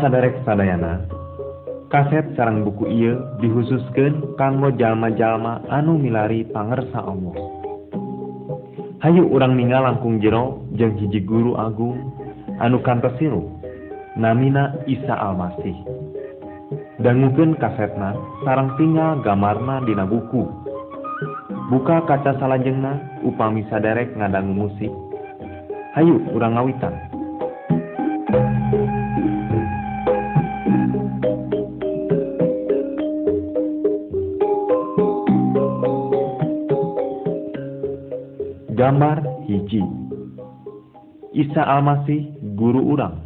saderek sadayana kaset sarang buku ia dihususkan kanggo jalma-jalma anu milari pangersa Allah. Hayu urang ninggal langkung jero jeung hiji guru agung anu kantesiru namina Isa Almasih. Dangukeun kasetna sarang tinggal gamarna dina buku. Buka kaca salajengna upami saderek ngadangu musik. Hayu urang ngawitan. Gambar hiji. Isa Almasih guru urang.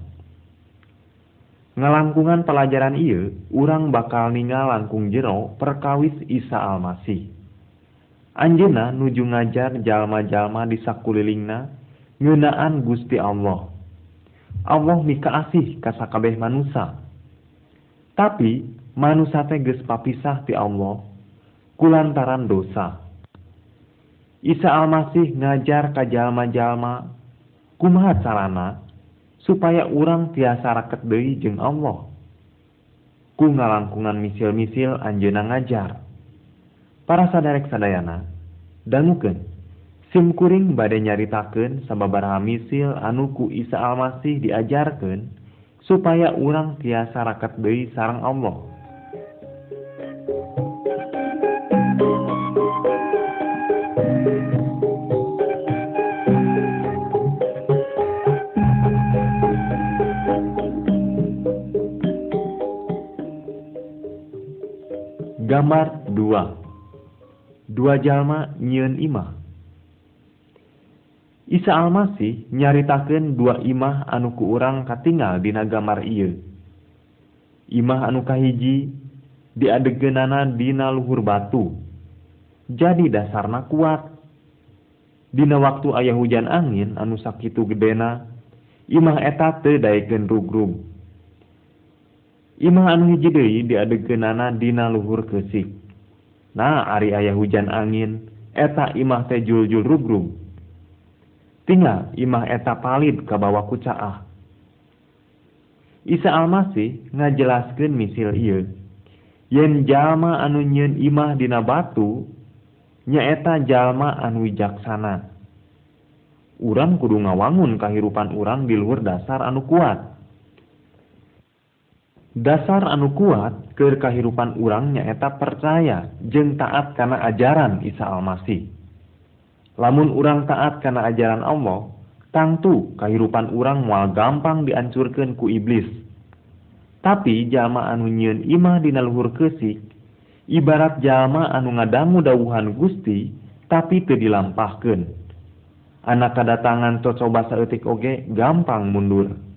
Ngalangkungan pelajaran Ieu urang bakal ningal langkung jero perkawis Isa Almasih. Anjena nuju ngajar jalma-jalma di sakulilingna ngeunaan Gusti Allah. Allah mika asih ka sakabeh manusia tapi manusia teh geus papisah ti Allah kulantaran dosa. Isa Almasih ngajar ka jalma-jalma kumaha carana? Supaya urang tiasa raket deui jeung Allah. Ku ngalangkungan misil-misil anjeuna ngajar. Para sadarek sadayana dangukeun simkuring badai nyaritakeun sababaraha misil anu ku Isa Almasih diajarkan supaya urang tiasa raket deui sarang Allah. Gambar 2 Dua jalma nyieun imah. Isa Almasih nyaritakeun dua imah anu ku urang katingal dina gambar ieu. Imah anu kahiji diadegeunana dina luhur batu. Jadi dasarna kuat. Dina waktu ayah hujan angin anu sakitu gedena, imah eta teu daekeun rugrug. -rug. Imah anu hiji deui diadegeunana dina luhur keusik Nah ari aya hujan angin, eta imah teh juljul rugrug. Tinggal imah eta palid ka bawah kucaah. Isa Almasih ngajelaskeun misil ieu. Yen jalma anu nyeun imah dina batu, nyaeta jalma anu wijaksana. Urang kudu ngawangun kahirupan urang di luhur dasar anu kuat. dasar anu kuat ke kahirupan urang nyaeta percaya jeng taat karena ajaran Isa Almasih. Lamun urang taat karena ajaran Allah tangtu kahirupan urang mual gampang diancurkan ku iblis. Tapi jalma anu nyiun imah dina luhur kesik ibarat jalma anu ngadamu dawuhan Gusti tapi teu dilampahkeun. Anak kadatangan cocoba saeutik oge gampang mundur.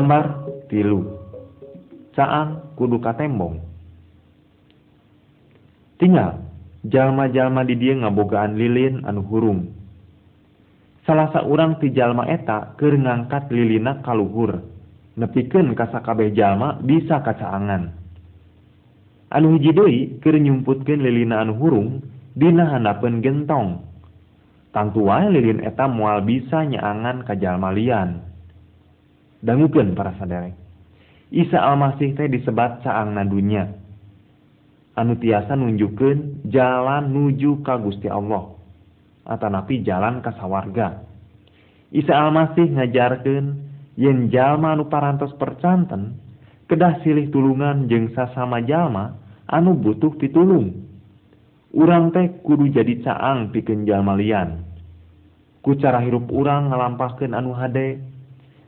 Gambar tilu. Caang kudu katembong. Tinggal jalma-jalma di dia ngabogaan lilin anu hurung. Salah seorang ti jalma eta keur ngangkat lilina kaluhur. Nepiken kasakabeh jalma bisa kacaangan. Anu hiji deui keur nyumputkeun lilina anu hurung dina handapeun gentong. Tangtu wae lilin eta moal bisa nyaangan ka jalma lian. dangukeun para saderek Isa Almasih teh disebat caangna dunya. Anu tiasa nunjukkeun jalan nuju ka Gusti Allah. Atanapi jalan ka sawarga. Isa Almasih ngajarkeun yen jalma anu parantos percanten kedah silih tulungan jeung sasama jalma anu butuh pitulung. Urang teh kudu jadi caang pikeun jalma lian. Ku cara hirup urang ngalampahkeun anu hade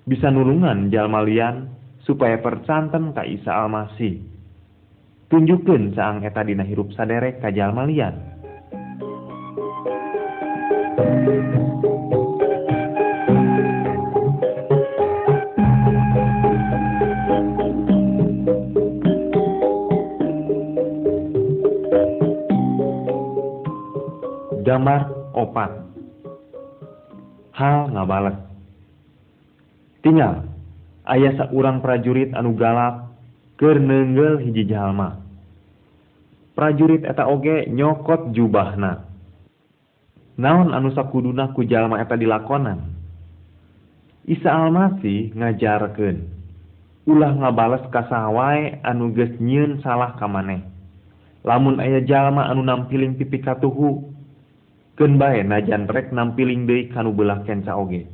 bisa nulungan jalmalian supaya percanten ka Isa Almasih. Tunjukkeun saang eta dina hirup saderek ka jalmalian gambar opat. Hal ngabales tinggal ayah seorang prajurit anu galak kernenggel hiji jalma. Prajurit eta oge nyokot jubahna. Naon anu sakuduna ku jalma eta dilakonan? Isa Almasih ngajarkeun ulah ngabales kasawai anu geus nyieun salah ka maneh. Lamun aya jalma anu nampiling pipi katuhu keun bae najan rek nampiling deui kanu belah kenca oge.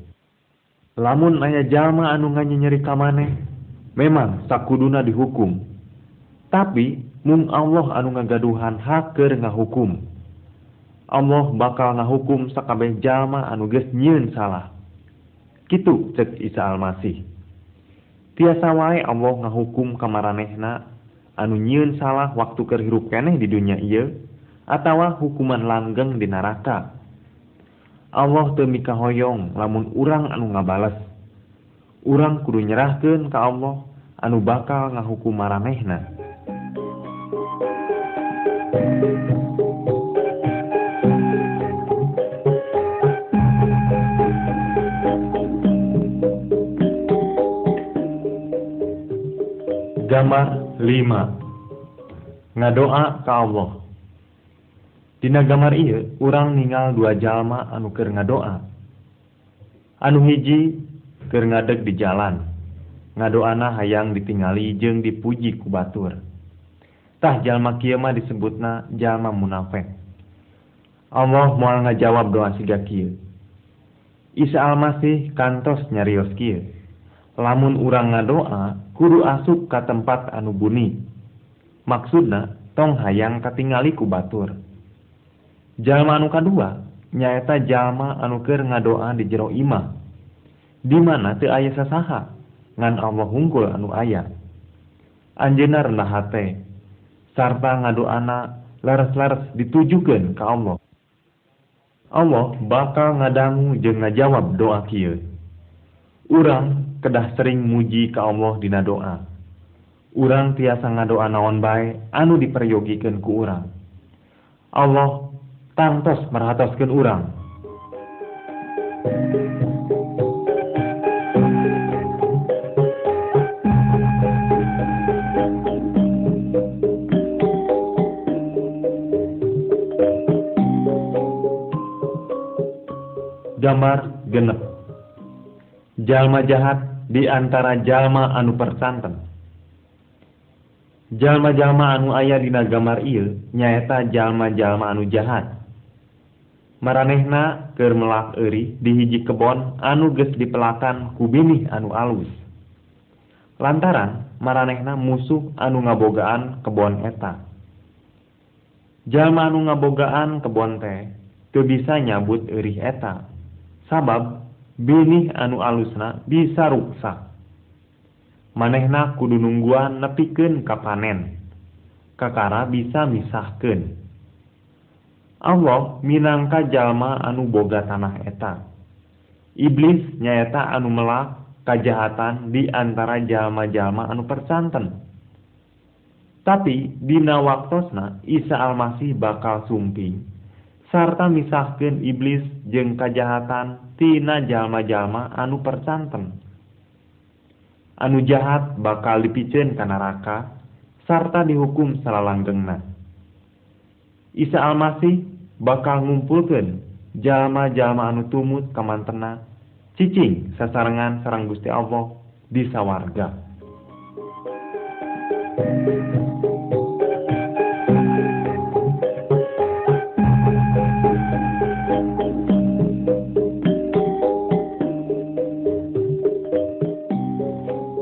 lamun aya jalma anu nganyi nyerita maneh memang sakuduna dihukum. Tapi mung Allah anu ngagaduhan haker ngahukum. Allah bakal ngahukum sakabeh jalma anu geus nyieun salah. Kitu cek Isa Almasih. Tiasa wae Allah ngahukum kamaranehna anu nyieun salah waktu keur hirup keneh di dunia ieu atawa hukuman langgeng di neraka. Allah temikahoyong lamun urang anu ngabales urang kudu nyerahkeun ka Allah anu bakal ngahukum marehna gambar 5 ngadoa ka Allah. Dina gambar ieu urang ningal dua jalma anu keur ngadoa. Anu hiji keur ngadeg di jalan. Ngadoana hayang ditingali jeung dipuji ku batur. Tah jalma kieu mah disebutna jalma munafik. Allah moal ngajawab doa siga kieu. Isa Almasih kantos nyarios kieu. Lamun urang ngadoa kudu asup ka tempat anu buni. Maksudna tong hayang katingali ku batur. Jalma anu kadua nyaeta jalma anuker ngadoa di jero imah. Di mana teu aya sasaha? Ngan Allah hungkul anu aya. Anjeunna rendah hate sarta ngadoana laras-laras ditujukeun ka Allah. Allah bakal ngadangu jeung ngajawab doa kieu. Urang kedah sering muji ka Allah dina doa. Urang tiasa ngadoa naon bae anu diperyogikan ku urang. Allah tangtos merhatoskeun urang. Gambar genep. Jalma jahat di antara jalma anu persanten jalma-jalma anu aya dina gambar ieu nyaeta jalma-jalma anu jahat maranehna keur melak eri di hiji kebon anu geus dipelatan kubinih anu alus. Lantaran maranehna musuh anu ngabogaan kebon eta. Jalma anu ngabogaan kebon teh teu bisa nyabut erih eta. Sabab binih anu alusna bisa ruksak. Manehna kudu nungguan nepikeun ka panen kakara bisa misahkeun. Allah minangka jalma anu boga tanah eta. Iblis nyaeta anu melak kejahatan diantara jalma-jalma anu percanten. Tapi dina waktosna Isa Almasih bakal sumping. Sarta misahkeun iblis jeung kejahatan tina jalma-jalma anu percanten. Anu jahat bakal dipiceun ka neraka sarta dihukum salalanggengna. Isa Almasih bakal ngumpulkeun jalma-jalma anu tumut kamantena cicing sasarengan sarang Gusti Allah di sawarga.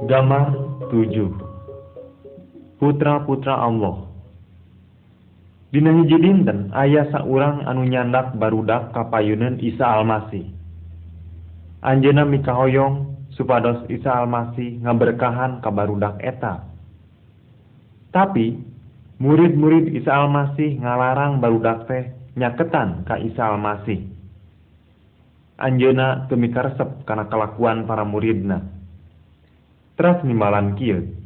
Gambar 7 Putra-putra Allah hiji dinten aya saurang anu nyandak barudak kapayunan Isa Almasih. Anjena mikahoyong supados Isa Almasih ngaberkahan ka barudak eta. Tapi murid-murid Isa Almasih ngalarang barudak teh nyaketan ka Isa Almasih. Anjena temikarsep karena kelakuan para muridna. Teras nimbalan kieu.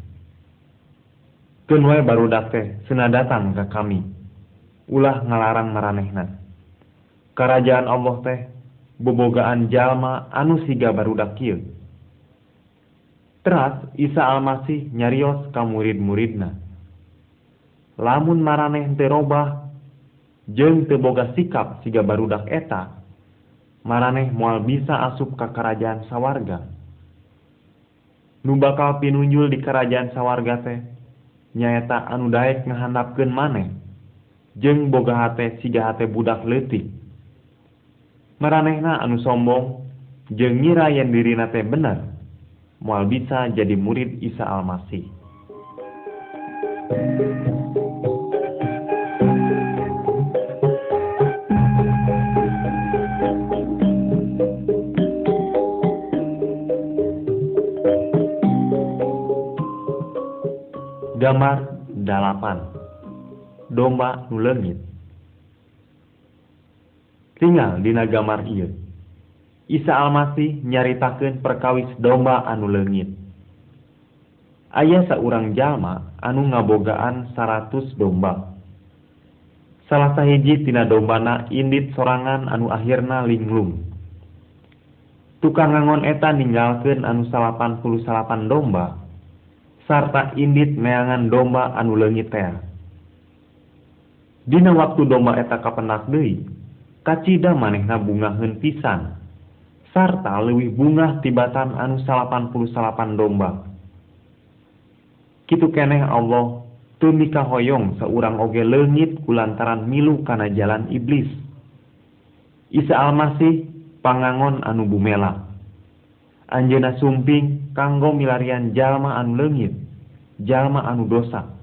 Kenwe barudak teh senadatan ka kami. ulah ngalarang maranehna kerajaan Allah teh bobogaan jalma anu siga barudak kieu. Teras Isa Almasih nyarios ka murid-muridna. Lamun maraneh teu robah jeung teu boga sikap siga barudak eta maraneh moal bisa asup ka kerajaan sawarga. Nu bakal pinunjul di kerajaan sawarga teh nyaeta anu daek ngahandapkeun maneh. Jeung boga hate siga hate budak leutik. Maranehna anu sombong jeung ngira yen dirina teh bener moal bisa jadi murid Isa Almasih. Gambar 8 domba nu leungit tinggal dina gambar ieu. Isa Almasih nyaritakeun perkawis domba anu leungit Ayah seorang jalma anu ngabogaan 100 domba. Salah sahiji tina dombana indit sorangan anu akhirna linglung. Tukang ngangon eta ninggalkeun anu 88 domba sarta indit meangan domba anu leungit teh Dina waktu domba eta kapenak deui, kacida manehna bungaheun pisan, sarta leuwih bungah tibatan anu salapan puluh salapan domba. Kitu keneh Allah teu mikahoyong saurang oge leungit kulantaran milu kana jalan iblis. Isa Almasih pangangon anu bumela. Anjeuna sumping kanggo milarian jalma anu leungit, jalma anu dosa.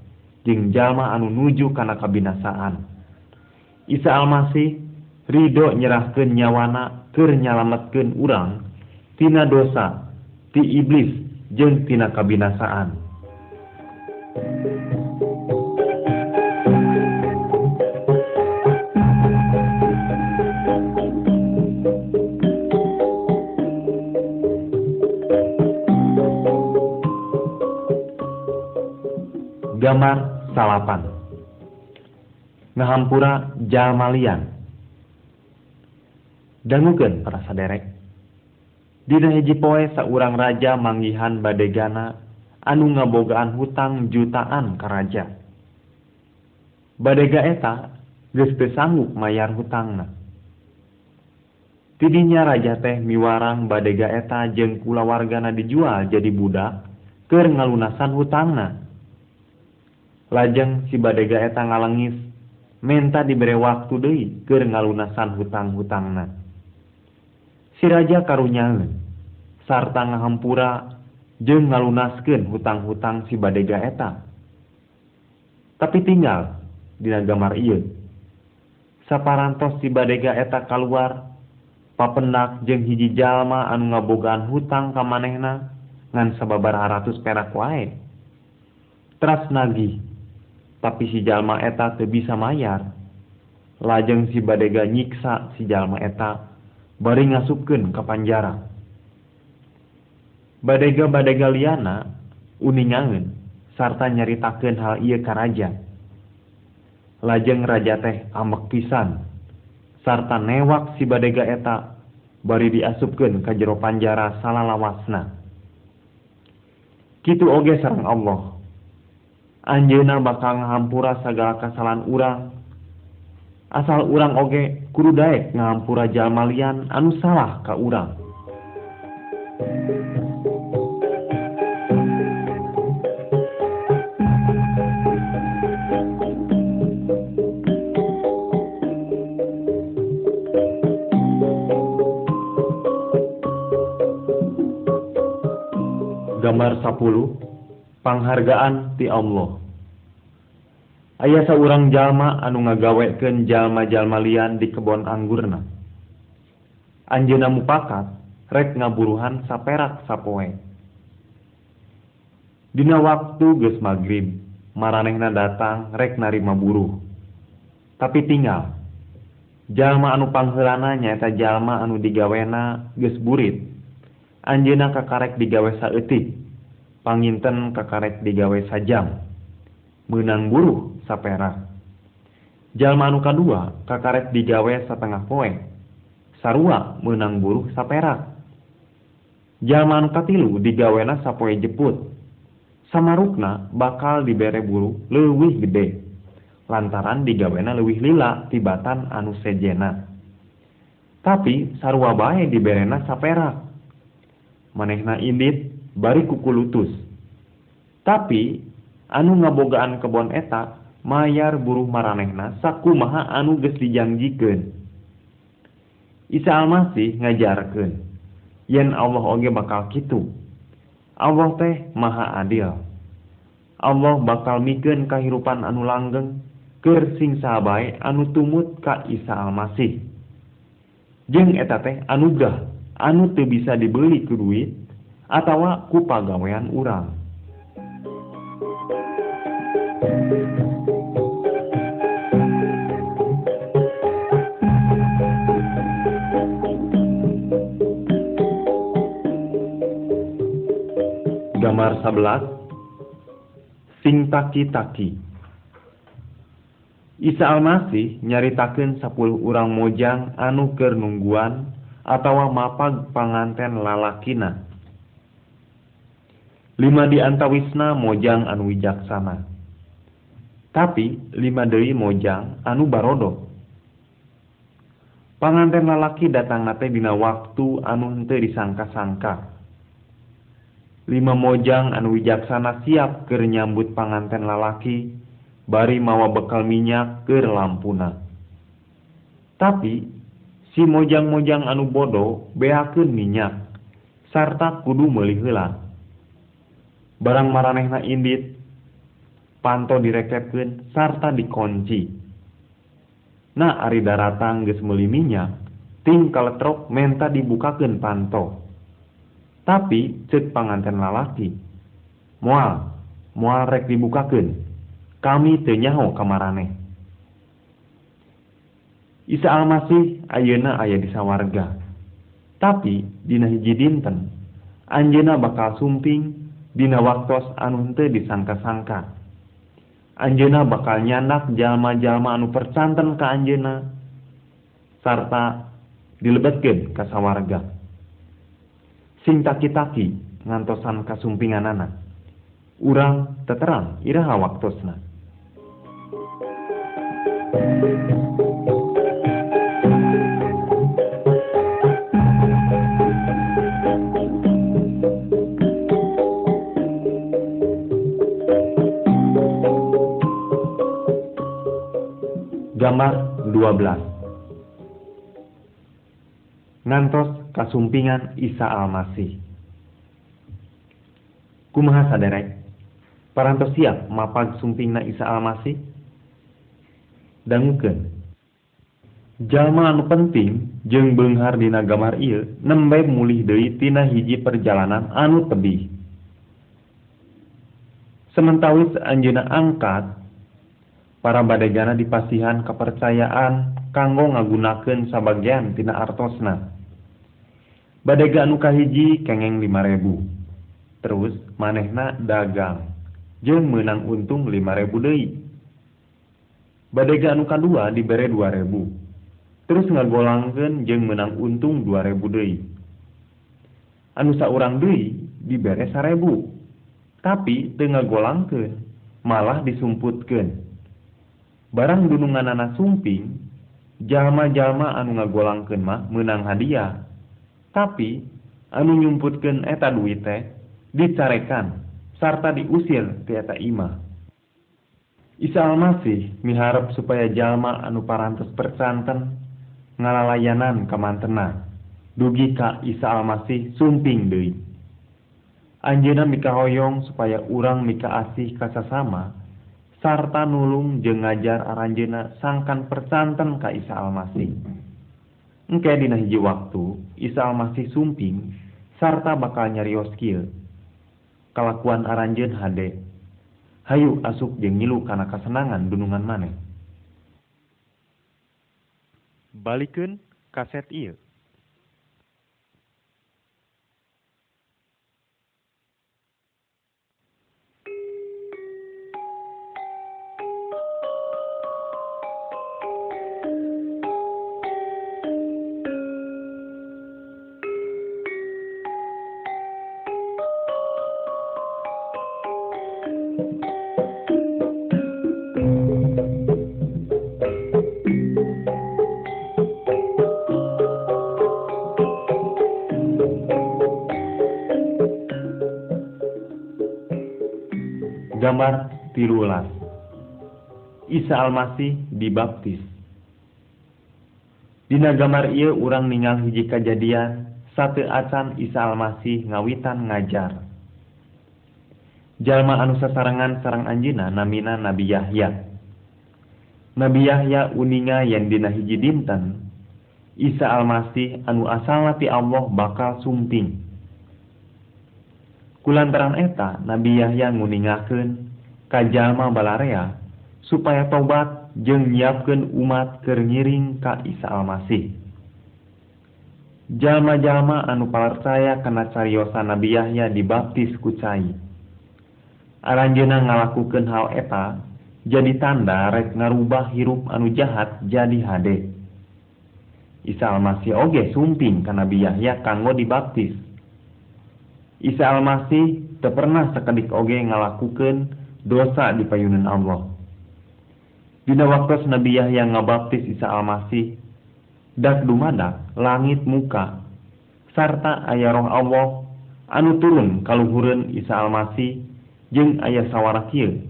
jeung jalma anu nuju kana kabinasaan. Isa Almasih Ridho nyerahkeun nyawana keur nyalametkeun urang tina dosa ti iblis jeung tina kabinasaan. Gambar salapan. Ngahampura jalmalian dangukeun para saderek. Dina hiji poe saurang raja manggihan badegana anu ngabogaan hutang jutaan ka raja. Badega eta geus teu sanggup mayar hutangna. Tidinya raja teh miwarang badega eta jeung kulawargana dijual jadi budak keur ngalunasan hutangna. lajeng si badega eta ngalengis menta diberi waktu deui keur ngalunasan hutang-hutangna. Si raja karunyaeun sarta ngahampura jeung ngalunaskeun hutang-hutang si badega eta. Tapi tinggal dina gambar ieu. Saparantos si badega eta kaluar papendak jeung hiji jalma anu ngabogaan hutang ka manehna ngan sababaraha ratus perak wae. Teras nagih tapi si jalma eta teu bisa mayar. Lajeng si badega nyiksa si jalma eta bari ngasupkeun ka panjara. Badega-badega liana uningangeun sarta nyaritakeun hal ieu ka raja. Lajeng raja teh amek pisan sarta newak si badega eta bari diasupkeun ka jero panjara salalawasna. Kitu oge sareng Allah. Anjeuna bakal ngahampura segala kesalahan urang. Asal urang oge kudu daek ngahampura jalmalian anu salah ka urang. Gambar 10 panghargaan ti Allah. Ayah seorang jalma anu ngagaweken jalma-jalma lian di kebon anggurna. Anjena mupakat rek ngaburuhan saperak sapoe. Dina waktu ges magrib maranehna datang rek narima buruh. Tapi tinggal jalma anu panghelana nyaeta jalma anu digawena ges burit. Anjena kakarek digawe saeutik. panginten kekaret digawe sajam. Menang buruh sapera anu kadua kakarek digawe setengah poe. Sarua menang buruh sapera Jalmanuka katilu digawena sapoe jeput. Samarukna bakal dibere buruh leuwih gede. Lantaran digawena leuwih lila tibatan anu sejena. Tapi sarua bae diberena sapera manehna indit bari kukulutus tapi anu ngabogaan kebon eta mayar buruh maranehna saku maha anu geus dijanjikeun. Isa Almasih ngajarkeun yen Allah oge bakal kitu Allah teh maha adil. Allah bakal mikeun kahirupan anu langgeng keur sing sabae anu tumut ka Isa Almasih. Jeung eta teh anugerah anu teu bisa dibeli ku duit atawa ku pagawean urang. Gambar 11 Sing taki-taki. Isa Almasih nyaritakeun 10 urang mojang anu keur nungguan atawa mapag panganten lalakina. lima di antawisna mojang anu wijaksana. Tapi lima Dewi mojang anu barodo. Panganten lalaki datang nate dina waktu anu henteu disangka-sangka. Lima mojang anu wijaksana siap keur nyambut panganten lalaki bari mawa bekal minyak ke lampuna. Tapi si mojang-mojang anu bodoh beakeun minyak sarta kudu meuli heula. Barang maranehna indit panto direkepkeun sarta dikunci. Nah ari daratang geus meuli minyak ting kaletrok menta dibukakeun panto. Tapi cek panganten lalaki. Mual mual rek dibukakeun. Kami teu nyaho kamarane Isa Almasih ayeuna aya di sawarga. Tapi dina hiji dinten anjeuna bakal sumping dina waktos anu henteu disangka-sangka. Anjeuna bakal nyandak jalma-jalma anu percanten ka anjeuna sarta dilebetkeun ka sawarga. Sing taki-taki ngantosan kasumpingan anak urang teterang iraha waktosna. Thank you. Gambar 12 Ngantos kasumpingan Isa Almasih. Kumaha saderek? Parantos siap mapag sumpingna Isa Almasih? Dangukeun. Jalma anu penting jeung beunghar dina gambar ieu nembe mulih deui tina hiji perjalanan anu tebih. Sementawis anjeuna angkat para badegana dipasihan kepercayaan kanggo ngagunakeun sabagian tina artosna. Badega anu kahiji kengeng 5000 terus manehna dagang jeung menang untung 5000 deui. Badega anu kadua dibere 2000 terus ngagolangkeun jeung menang untung 2000 deui. Anu saurang deui dibere 1000 tapi teu ngagolangkeun malah disumputkeun. barang gunungan anak sumping jalma-jalma anu ngagolangkeun mah menang hadiah. Tapi anu nyumputkeun eta duit teh dicarekan sarta diusir tieta Imah. Isa Almasih miharap supaya jalma anu parantos percanten ngalalayanan kamantena dugi ka Isa Almasih sumping deui. Anjeunna mikahoyong supaya urang mika asih kasasama sarta nulung jeung ngajar aranjeuna sangkan percanten ka Isa Almasih. Engke dina hiji waktu Isa Almasih sumping sarta bakal nyarios kieu. Kalakuan aranjeun hade. Hayu asup jeung ngilu kana kasenangan dunungan maneh. Balikeun kaset ieu. Isa Almasih dibaptis. Dina gambar ia urang ningal hiji kejadian satu acan Isa Almasih ngawitan ngajar. Jalma anu sasarangan sarang anjina namina Nabi Yahya. Nabi Yahya uninga yang dina hiji dinten Isa Almasih anu asal ti Allah bakal sumping kulantaran eta Nabi Yahya nguningakeun ka jalma balarea supaya tobat jeung nyiapkeun umat keur ngiring ka Isa Almasih. Jalma-jalma anu palarcaya kana cariosa Nabi Yahya dibaptis ku cai. Aranjeuna ngalakukeun hal eta jadi tanda rek ngarubah hirup anu jahat jadi hade. Isa Almasih oge sumping ka Nabi Yahya kanggo dibaptis. Isa Almasih teu pernah sakedik oge ngalakukeun dosa di payunan Allah. Dina waktu Nabi yang ngabaptis Isa Almasih, dak dumada langit muka, sarta ayah roh Allah anu turun kaluhureun Isa Almasih jeung ayah sawara kieu.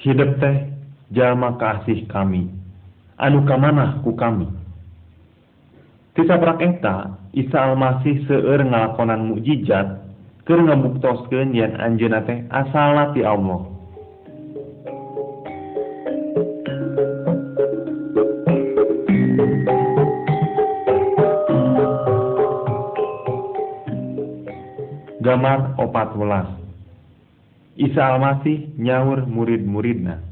Hidup teh jalma kasih kami, anu kamanah ku kami. Tisabrak eta, Isa Almasih seueur ngalakonan mukjizat keur ngabuktoskeun yen anjeunna teh asalna ti Allah. Gambar opat welas. Isa Almasih nyaur murid-muridna.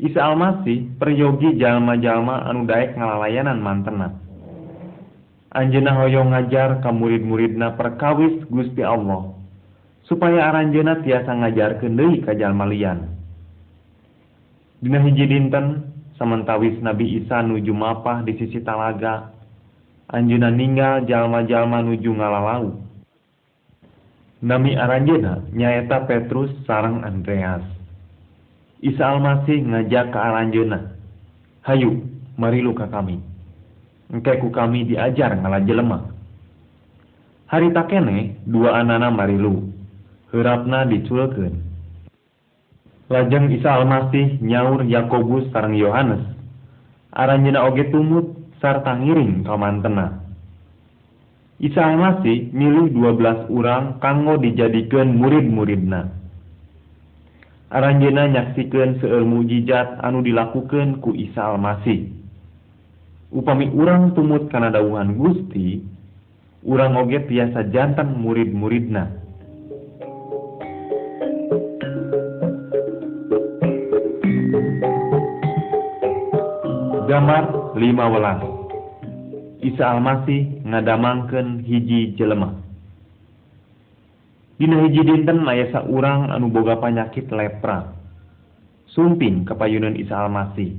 Isa Almasih peryogi jalma-jalma anu daek ngalalayanan mantena. Anjeunna hoyong ngajar ka murid-muridna perkawis Gusti Allah supaya aranjeunna tiasa ngajarkeun deui ka jalma lian Dina hiji dinten samantawis Nabi Isa nuju mapah di sisi talaga anjeunna ninggal jalma-jalma nuju ngalalau Nami aranjeunna nyaeta Petrus sarang Andreas. Isa Almasih ngajak ke aranjeunna. Hayu, mari luka kami. Engke ku kami diajar ngalah jelema. Hari takene dua anana marilu. Heurapna diculkeun. Lajeng Isa Almasih nyaur Yakobus sarang Yohanes. Aranjeunna oge tumut sarta ngiring ka mantena. Isa masih milu 12 urang kanggo dijadikan murid-muridna. Aranjena nyaksikan seueur mujizat anu dilakukan ku Isa Almasih. Upami urang tumut kana dawuhan Gusti, urang oge tiasa jantan murid-muridna. Gambar 15 Isa Almasih ngadamangken hiji jelemah. Dina hiji dinten layasa urang anu boga panyakit lepra. Sumping kapayunan Isa Almasih.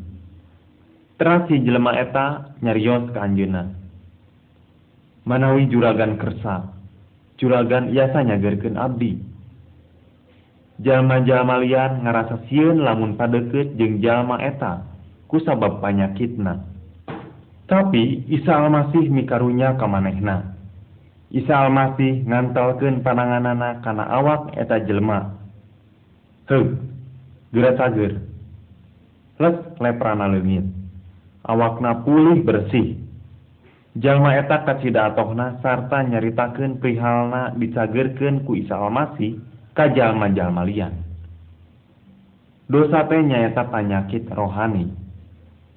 Terasi jelema eta nyarios ke anjeunna. Manawi juragan kersa. Juragan iasa nyagerkeun abdi. Jalma-jalma lian ngarasa sieun lamun padeukeut jeung jalma eta ku sabab panyakitna. tapi Isa Almasih mikarunya kamanehna. Isa Almasih ngantalkan pananganana karena awak eta jelma he gera cager les leprana leungit. Awakna pulih bersih. Jalma eta kacida atohna sarta nyaritakeun prihalna dicagerkeun ku Isa Almasih ka jalma-jalma lian. Dosa teh nyaeta panyakit rohani.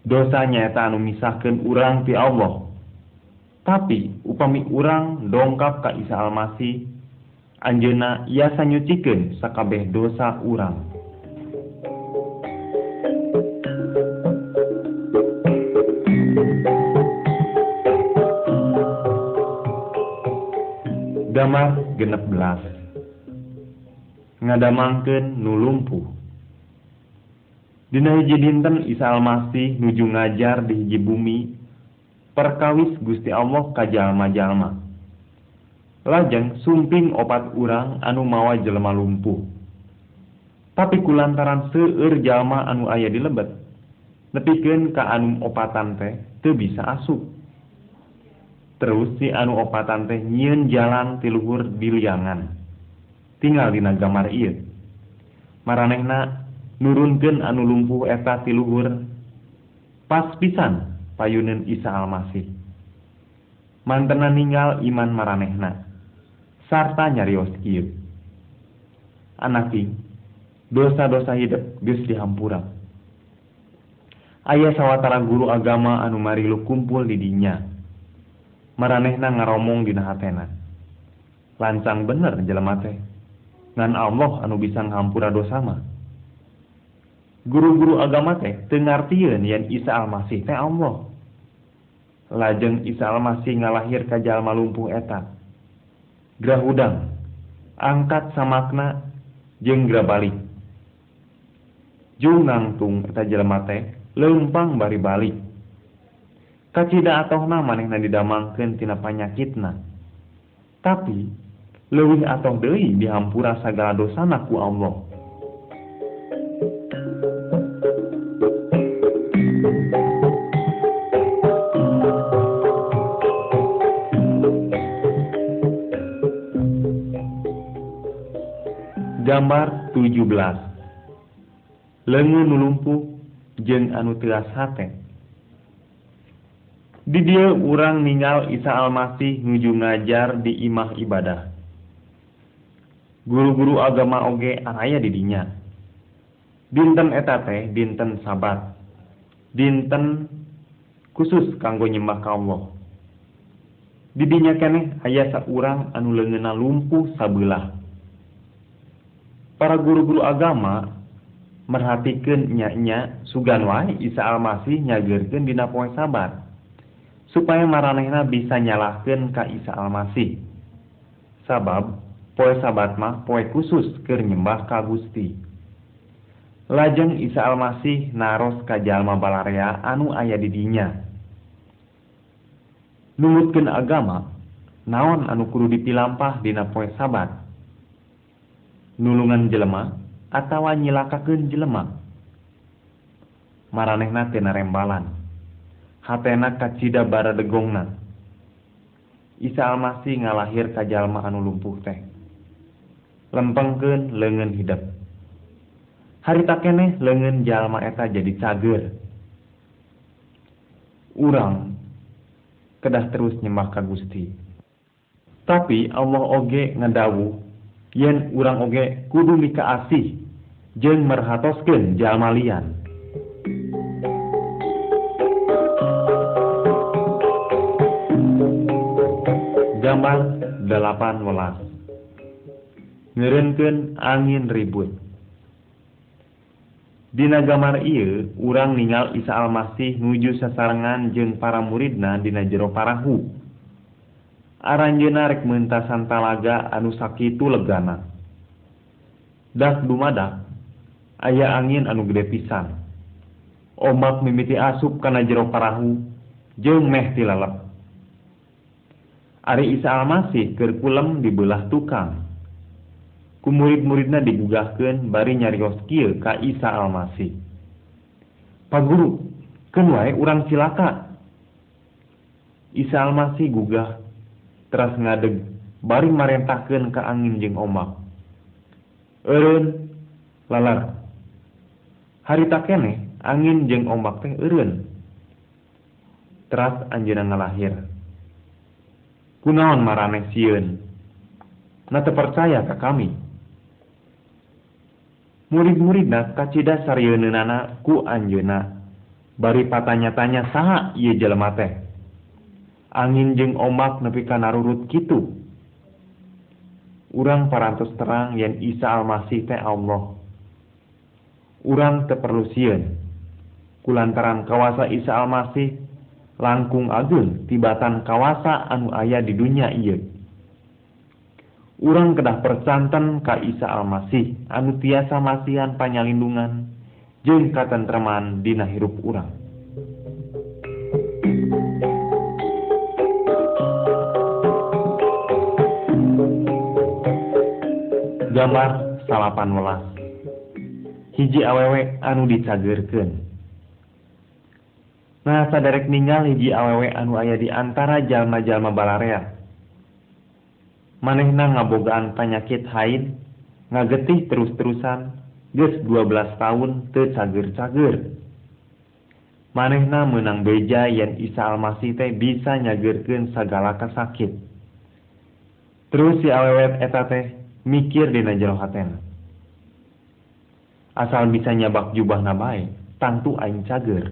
dosa nyaeta anu misahkan urang ti Allah. Tapi upami urang dongkap ka Isa Almasih Anjena iasa nyuciken sakabeh dosa urang. Damar genep belas. Ngadamangken nulumpuh Dina hiji dinten Isa Almasih nuju ngajar di hiji bumi perkawis Gusti Allah ka jalma-jalma. lajeng sumping opat urang anu mawa jelema lumpuh. Tapi kulantaran seueur jalma anu aya di lebet nepikeun ka anu opatan teh teu bisa asup. Terus si anu opatan teh nyieun jalan tiluhur diliangan tinggal di nagamar iya maranehna nurunken anu lumpuh eta tiluhur pas pisan payunun Isa Almasih. Mantena ninggal iman maranehna sarta nyarios kieu anaki dosa-dosa hidup geus dihampura ayah sawatara guru agama anu marilu kumpul di dinya. Maranehna ngaromong dina hatena. Lancang bener jelema teh. Ngan Allah anu bisa ngampura dosa mah. guru-guru agama teh tengartian yang Isa Almasih teh Allah. Lajeng Isa Almasih ngalahir kajal jalma lumpuh Grah grahudang angkat samakna jeng grabalik Jung nangtung eta jalma teh lempang bari balik. Kacida atau nama manehna didamangkeun tina panyakitna. Tapi leuwih atau deui dihampura segala dosana ku Allah. gambar 17 lengu nulumpuh jeung anu tilas hate di dia urang ningal Isa Almasih nuju ngajar di imah ibadah. Guru-guru agama oge aya didinya dinten eta teh dinten sabat. Dinten khusus kanggo nyembah ka Allah didinya keneh aya saurang anu leungeunna lumpuh sabelah. para guru-guru agama merhatikan nyanya sugan wae Isa Almasih nyagerken dina poe sabat. Supaya maranehna bisa nyalahkan ka Isa Almasih. Sabab poe sabat mah poe khusus keur nyembah ka Gusti. Lajeng Isa Almasih naros ka jalma balarea anu aya di dinya. Nurutkeun agama naon anu kudu dipilampah dina poe sabat? nulungan jelema atawa nyilakakeun jelema. Maranehna tina rembalan hatena kacida bara degongna. Isa Almasih ngalahir ka jalma anu lumpuh teh. Lempengkeun leungeun hidep. Harita keneh leungeun jalma eta jadi cager. Urang kedah terus nyembah ka Gusti. Tapi Allah oge ngedawuh yen urang oge kudu mika asih jeung merhatoskeun jalma lian gambar 18 ngerenkeun angin ribut. Dina gambar ieu urang ningal Isa Almasih nuju sasarangan jeung para muridna dina jero parahu. Aranjeuna rek mentasan talaga anu sakitu legana. Dak dumadak aya angin anu gede pisan. Ombak mimiti asup kana jero parahu jeung meh tilalep. Ari Isa Almasih keur kulem di belah tukang. Ku murid-muridna digugahkeun bari nyarios kieu ka Isa Almasih. Paguru, keun wae urang cilaka. Isa Almasih gugah teras ngadeg bari marentahkeun ka angin jeung ombak. Eureun lalar. Harita kene angin jeung ombak teh eureun. Teras anjeunna ngalahir. Kunaon maraneh sieun? Na percaya ka kami. Murid-muridna kacida saryeunana ku anjeunna. Bari patanya-tanya saha ieu jelema teh. angin jeung ombak nepi ka narurut kitu. Urang parantos terang yen Isa Almasih teh Allah. Urang teu perlu sieun. kulantaran kawasa Isa Almasih langkung agung tibatan kawasa anu aya di dunia ieu. Urang kedah percanten ka Isa Almasih anu tiasa masihan panyalindungan jeung katentreman dina hirup urang. gambar salapan welas. Hiji awewek anu dicagerken nah sadarek ninggal hiji awewek anu aya di antara jalma-jalma balarea manehna ngabogaan panyakit haid ngagetih terus-terusan ges 12 tahun tecager-cager manehna menang beja yen Isa Almasih teh bisa nyagerkeun sagala kasakit. Terus si awewet eta teh mikir dina jero hatena asal bisa nyabak jubah nabae tangtu aing cager.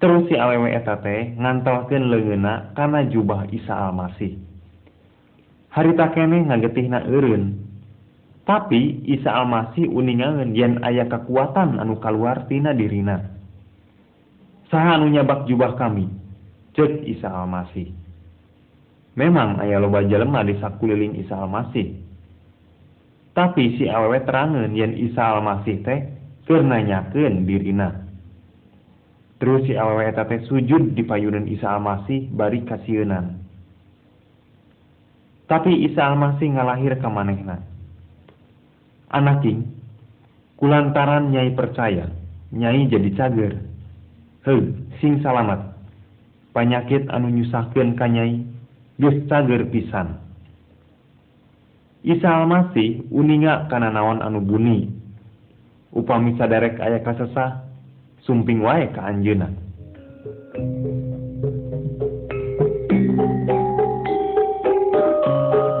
Terus si awewe eta teh ngantolkeun leungeuna kana jubah Isa Almasih. Harita keneh ngagetihna eureun. Tapi Isa Almasih uningangeun yen aya kekuatan anu kaluar tina dirina. Saha anu nyabak jubah kami? Cek Isa Almasih. Memang aya loba jelema di sakuliling Isa Almasih. Tapi si awewe terangen yen Isa Almasih teh keur nanyakeun dirina. Terus si awewe eta teh sujud di payunan Isa Almasih bari kasieun tapi Isa Almasih ngalahir ka manehna. Anak king kulantaran nyai percaya nyai jadi cager. Heuh sing salamat. Panyakit anu nyusahkeun ka nyai geus cager pisan. Isa Almasih uninga kana naon anu buni. Upami sadarek aya kasesah sumping wae ka anjeuna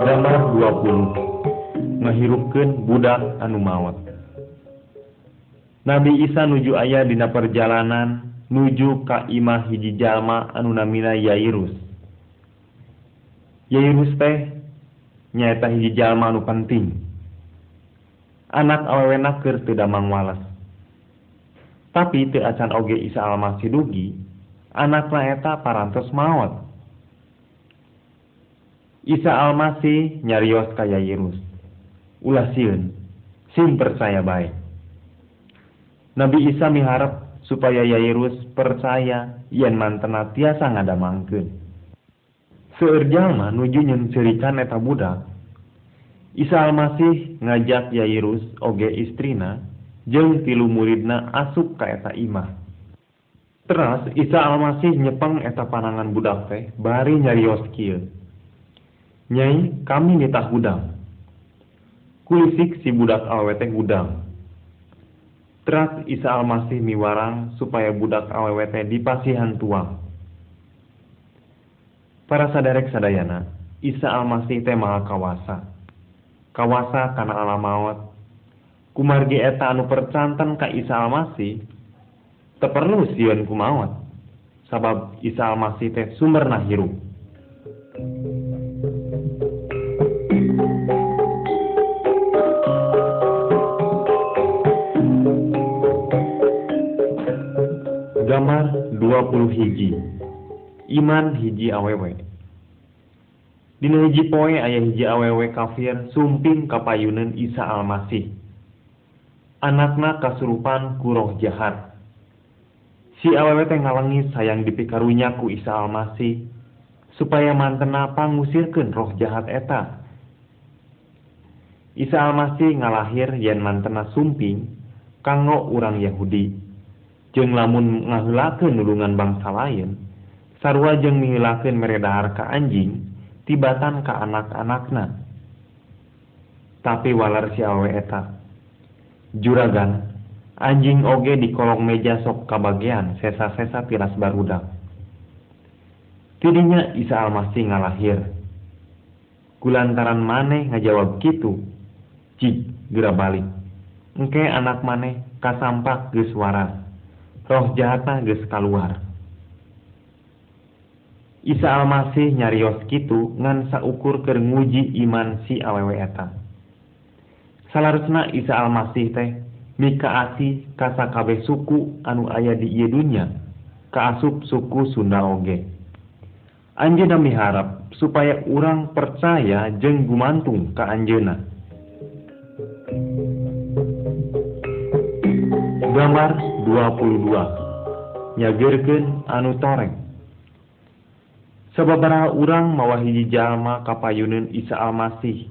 Gambar 20 Ngehirupkeun budak anu maot Nabi Isa nuju aya dina perjalanan nuju ka imah hiji jalma anu namina Yairus. Yairus teh nyaeta hiji jalma anu penting. Anak awewena keur teu damang walas. Tapi teu acan oge Isa Almasih dugi, anakna eta parantos maot. Isa Almasih nyarios ka Yairus. Ulah sieun, sim percaya baik. Nabi Isa miharap supaya Yairus percaya yen mantena tiasa ngadamangkeun. Seueur jalma nuju nyeuncerikan eta budak. Isa Almasih ngajak Yairus oge istrina jeung tilu muridna asup ka eta imah. Teras Isa Almasih nyepeng eta panangan budak teh bari nyarios kieu. Nyai, kami nitah gudang. Kulisik si budak awewe teh gudang. Teras Isa Almasih miwarang supaya budak awewe dipasihan tuang. Para sadarek sadayana, Isa Almasih teh maha kawasa. Kawasa kana alam maut. Kumargi eta anu percantan ka Isa Almasih, teperlu sieun kumawat. Sabab Isa Almasih teh sumberna hirup. Gambar 20 hiji iman hiji awewe. Dina hiji poe ayah hiji awewe kafir sumping kapayunan Isa Almasih. Anakna kasurupan kuroh jahat si awewe teh ngalengi sayang dipikarunya ku Isa Almasih supaya mantena pangusirkeun roh jahat eta. Isa Almasih ngalahir yen mantena sumping kanggo urang Yahudi. Jeung lamun ngaheulakeun nulungan bangsa lain sarua jeung mihilakeun meredahar ka anjing tibatan ka anak-anakna. Tapi walar si awe eta. Juragan anjing oge di kolong meja sok kabagian sesa-sesa tiras barudak. Tidinya Isa Almasih ngalahir. Kulantaran maneh ngajawab kitu cik gera balik. Engke anak maneh kasampak geus waras. Roh jahatna geus kaluar Isa Almasih nyarios kitu ngan saukur keur nguji iman si awewe eta. Salarusna Isa Almasih teh mikaasi kasakabe suku anu aya di ieu dunya kaasup suku Sunda oge. Anjeuna miharap supaya urang percaya jeung gumantung ka anjeuna. Gambar 22 nyagerkeun anu toreng sababaraha urang mawahiji jalma kapayunun Isa Almasih.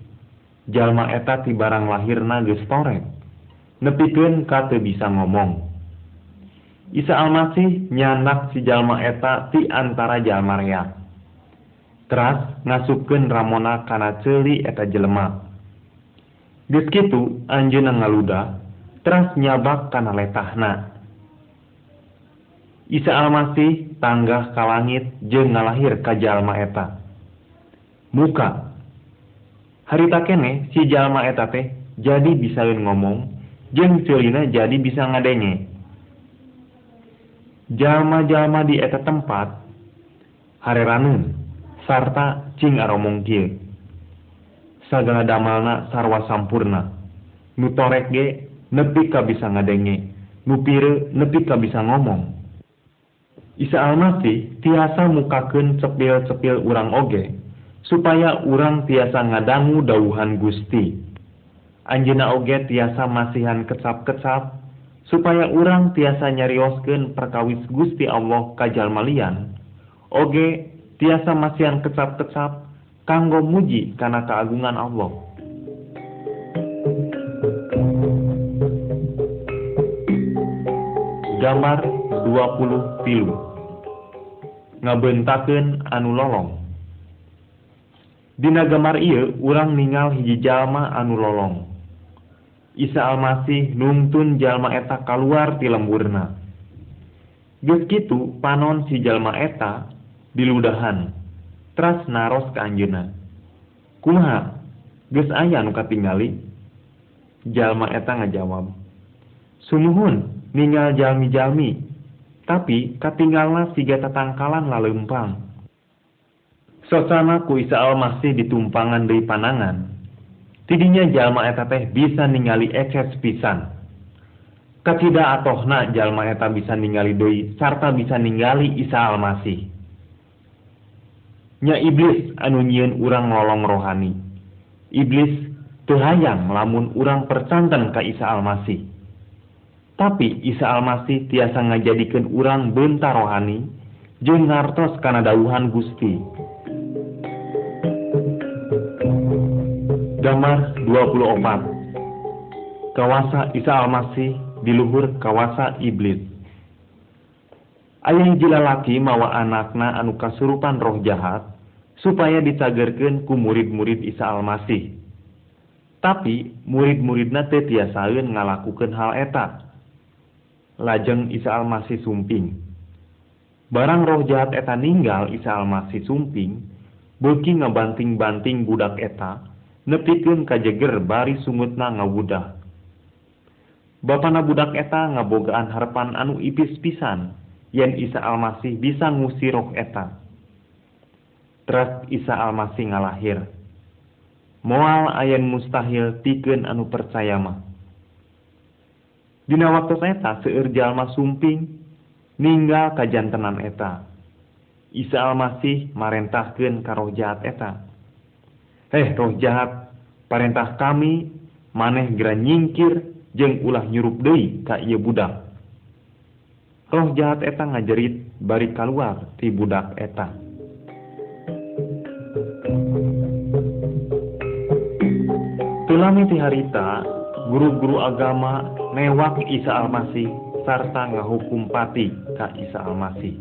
Jalma eta ti barang lahirna geus toreng nepikeun ka teu bisa ngomong. Isa Almasih nyanak si jalma eta ti antara jalma reak. Teras ngasupkeun ramona kana ceuli eta jelema. Geus kitu anjeunna ngaluda teras nyabak kana letahna. Isa Almasih tanggah ka langit jeung ngalahir ka jalma eta. Muka. Harita kene si jalma eta teh jadi bisa ngomong jeung celina jadi bisa ngadenge jalma-jalma di eta tempat hareranun sarta cing aromong kieu sagala damalna sarwa sampurna. Nu torek ge nepi ka bisa ngadenge nu pire nepi ka bisa ngomong. Isa Isalmati tiasa mukaken cepil-cepil urang oge supaya urang tiasa ngadangu dauhan Gusti. Anjena oge tiasa masihan kecap-kecap supaya urang tiasa nyariosken perkawis Gusti Allah kajal malian. Oge tiasa masihan kecap-kecap kanggo muji karena keagungan Allah. Gambar 20 pilu ngabentaken anu lolong. Dina gambar Ieu urang ningal hiji jalma anu lolong. Isa Almasih nuntun jalma eta kaluar ti lemburna. Geus kitu panon si jalma eta diludahan tras naros ka Anjuna Kuha geus aya anu katingali? Jalma eta ngajawab Sumuhun ningal jalmi-jalmi. Tapi katinggalna siga tatangkalan lalempang. Sosana ku Isa Almasih ditumpangan dari panangan. Tidinya jalma eta teh bisa ningali ekses pisan. Katida atohna jalma eta bisa ningali deui sarta bisa ningali Isa Almasih. Nya iblis anu urang lolong rohani. Iblis teu hayang lamun urang percanten ka Isa Almasih. Tapi Isa Almasih tiasa ngajadikeun urang bentar rohani jeung ngartos kana dawuhan Gusti. Gambar 24 Kawasa Isa Almasih di luhur kawasa iblis. Ayah hiji lalaki mawa anakna anu kasurupan roh jahat supaya dicagerkeun ku murid-murid Isa Almasih. Tapi murid-muridna teh ngalakukeun hal eta. lajeng Isa Almasih sumping barang roh jahat eta ninggal Isa Almasih sumping beki ngabanting-banting budak eta nepikun kajeger bari sungutna ngawudah. Bapana budak eta ngabogaan harapan anu ipis pisan yen Isa Almasih bisa ngusir roh eta Teras Isa Almasih ngalahir moal ayan mustahil tikeun anu percaya mah. Dina waktu eta seueur jalma sumping ninggal kajantenan eta. Isa Almasih marentahkeun ka roh jahat eta. Heh roh jahat, parentah kami maneh gera nyingkir jeung ulah nyurup deui ka ieu budak. Roh jahat eta ngajerit bari kaluar ti budak eta. Tulami ti harita, guru-guru agama lewat Isa Almasih Serta ngahukum pati Kak Isa Almasih.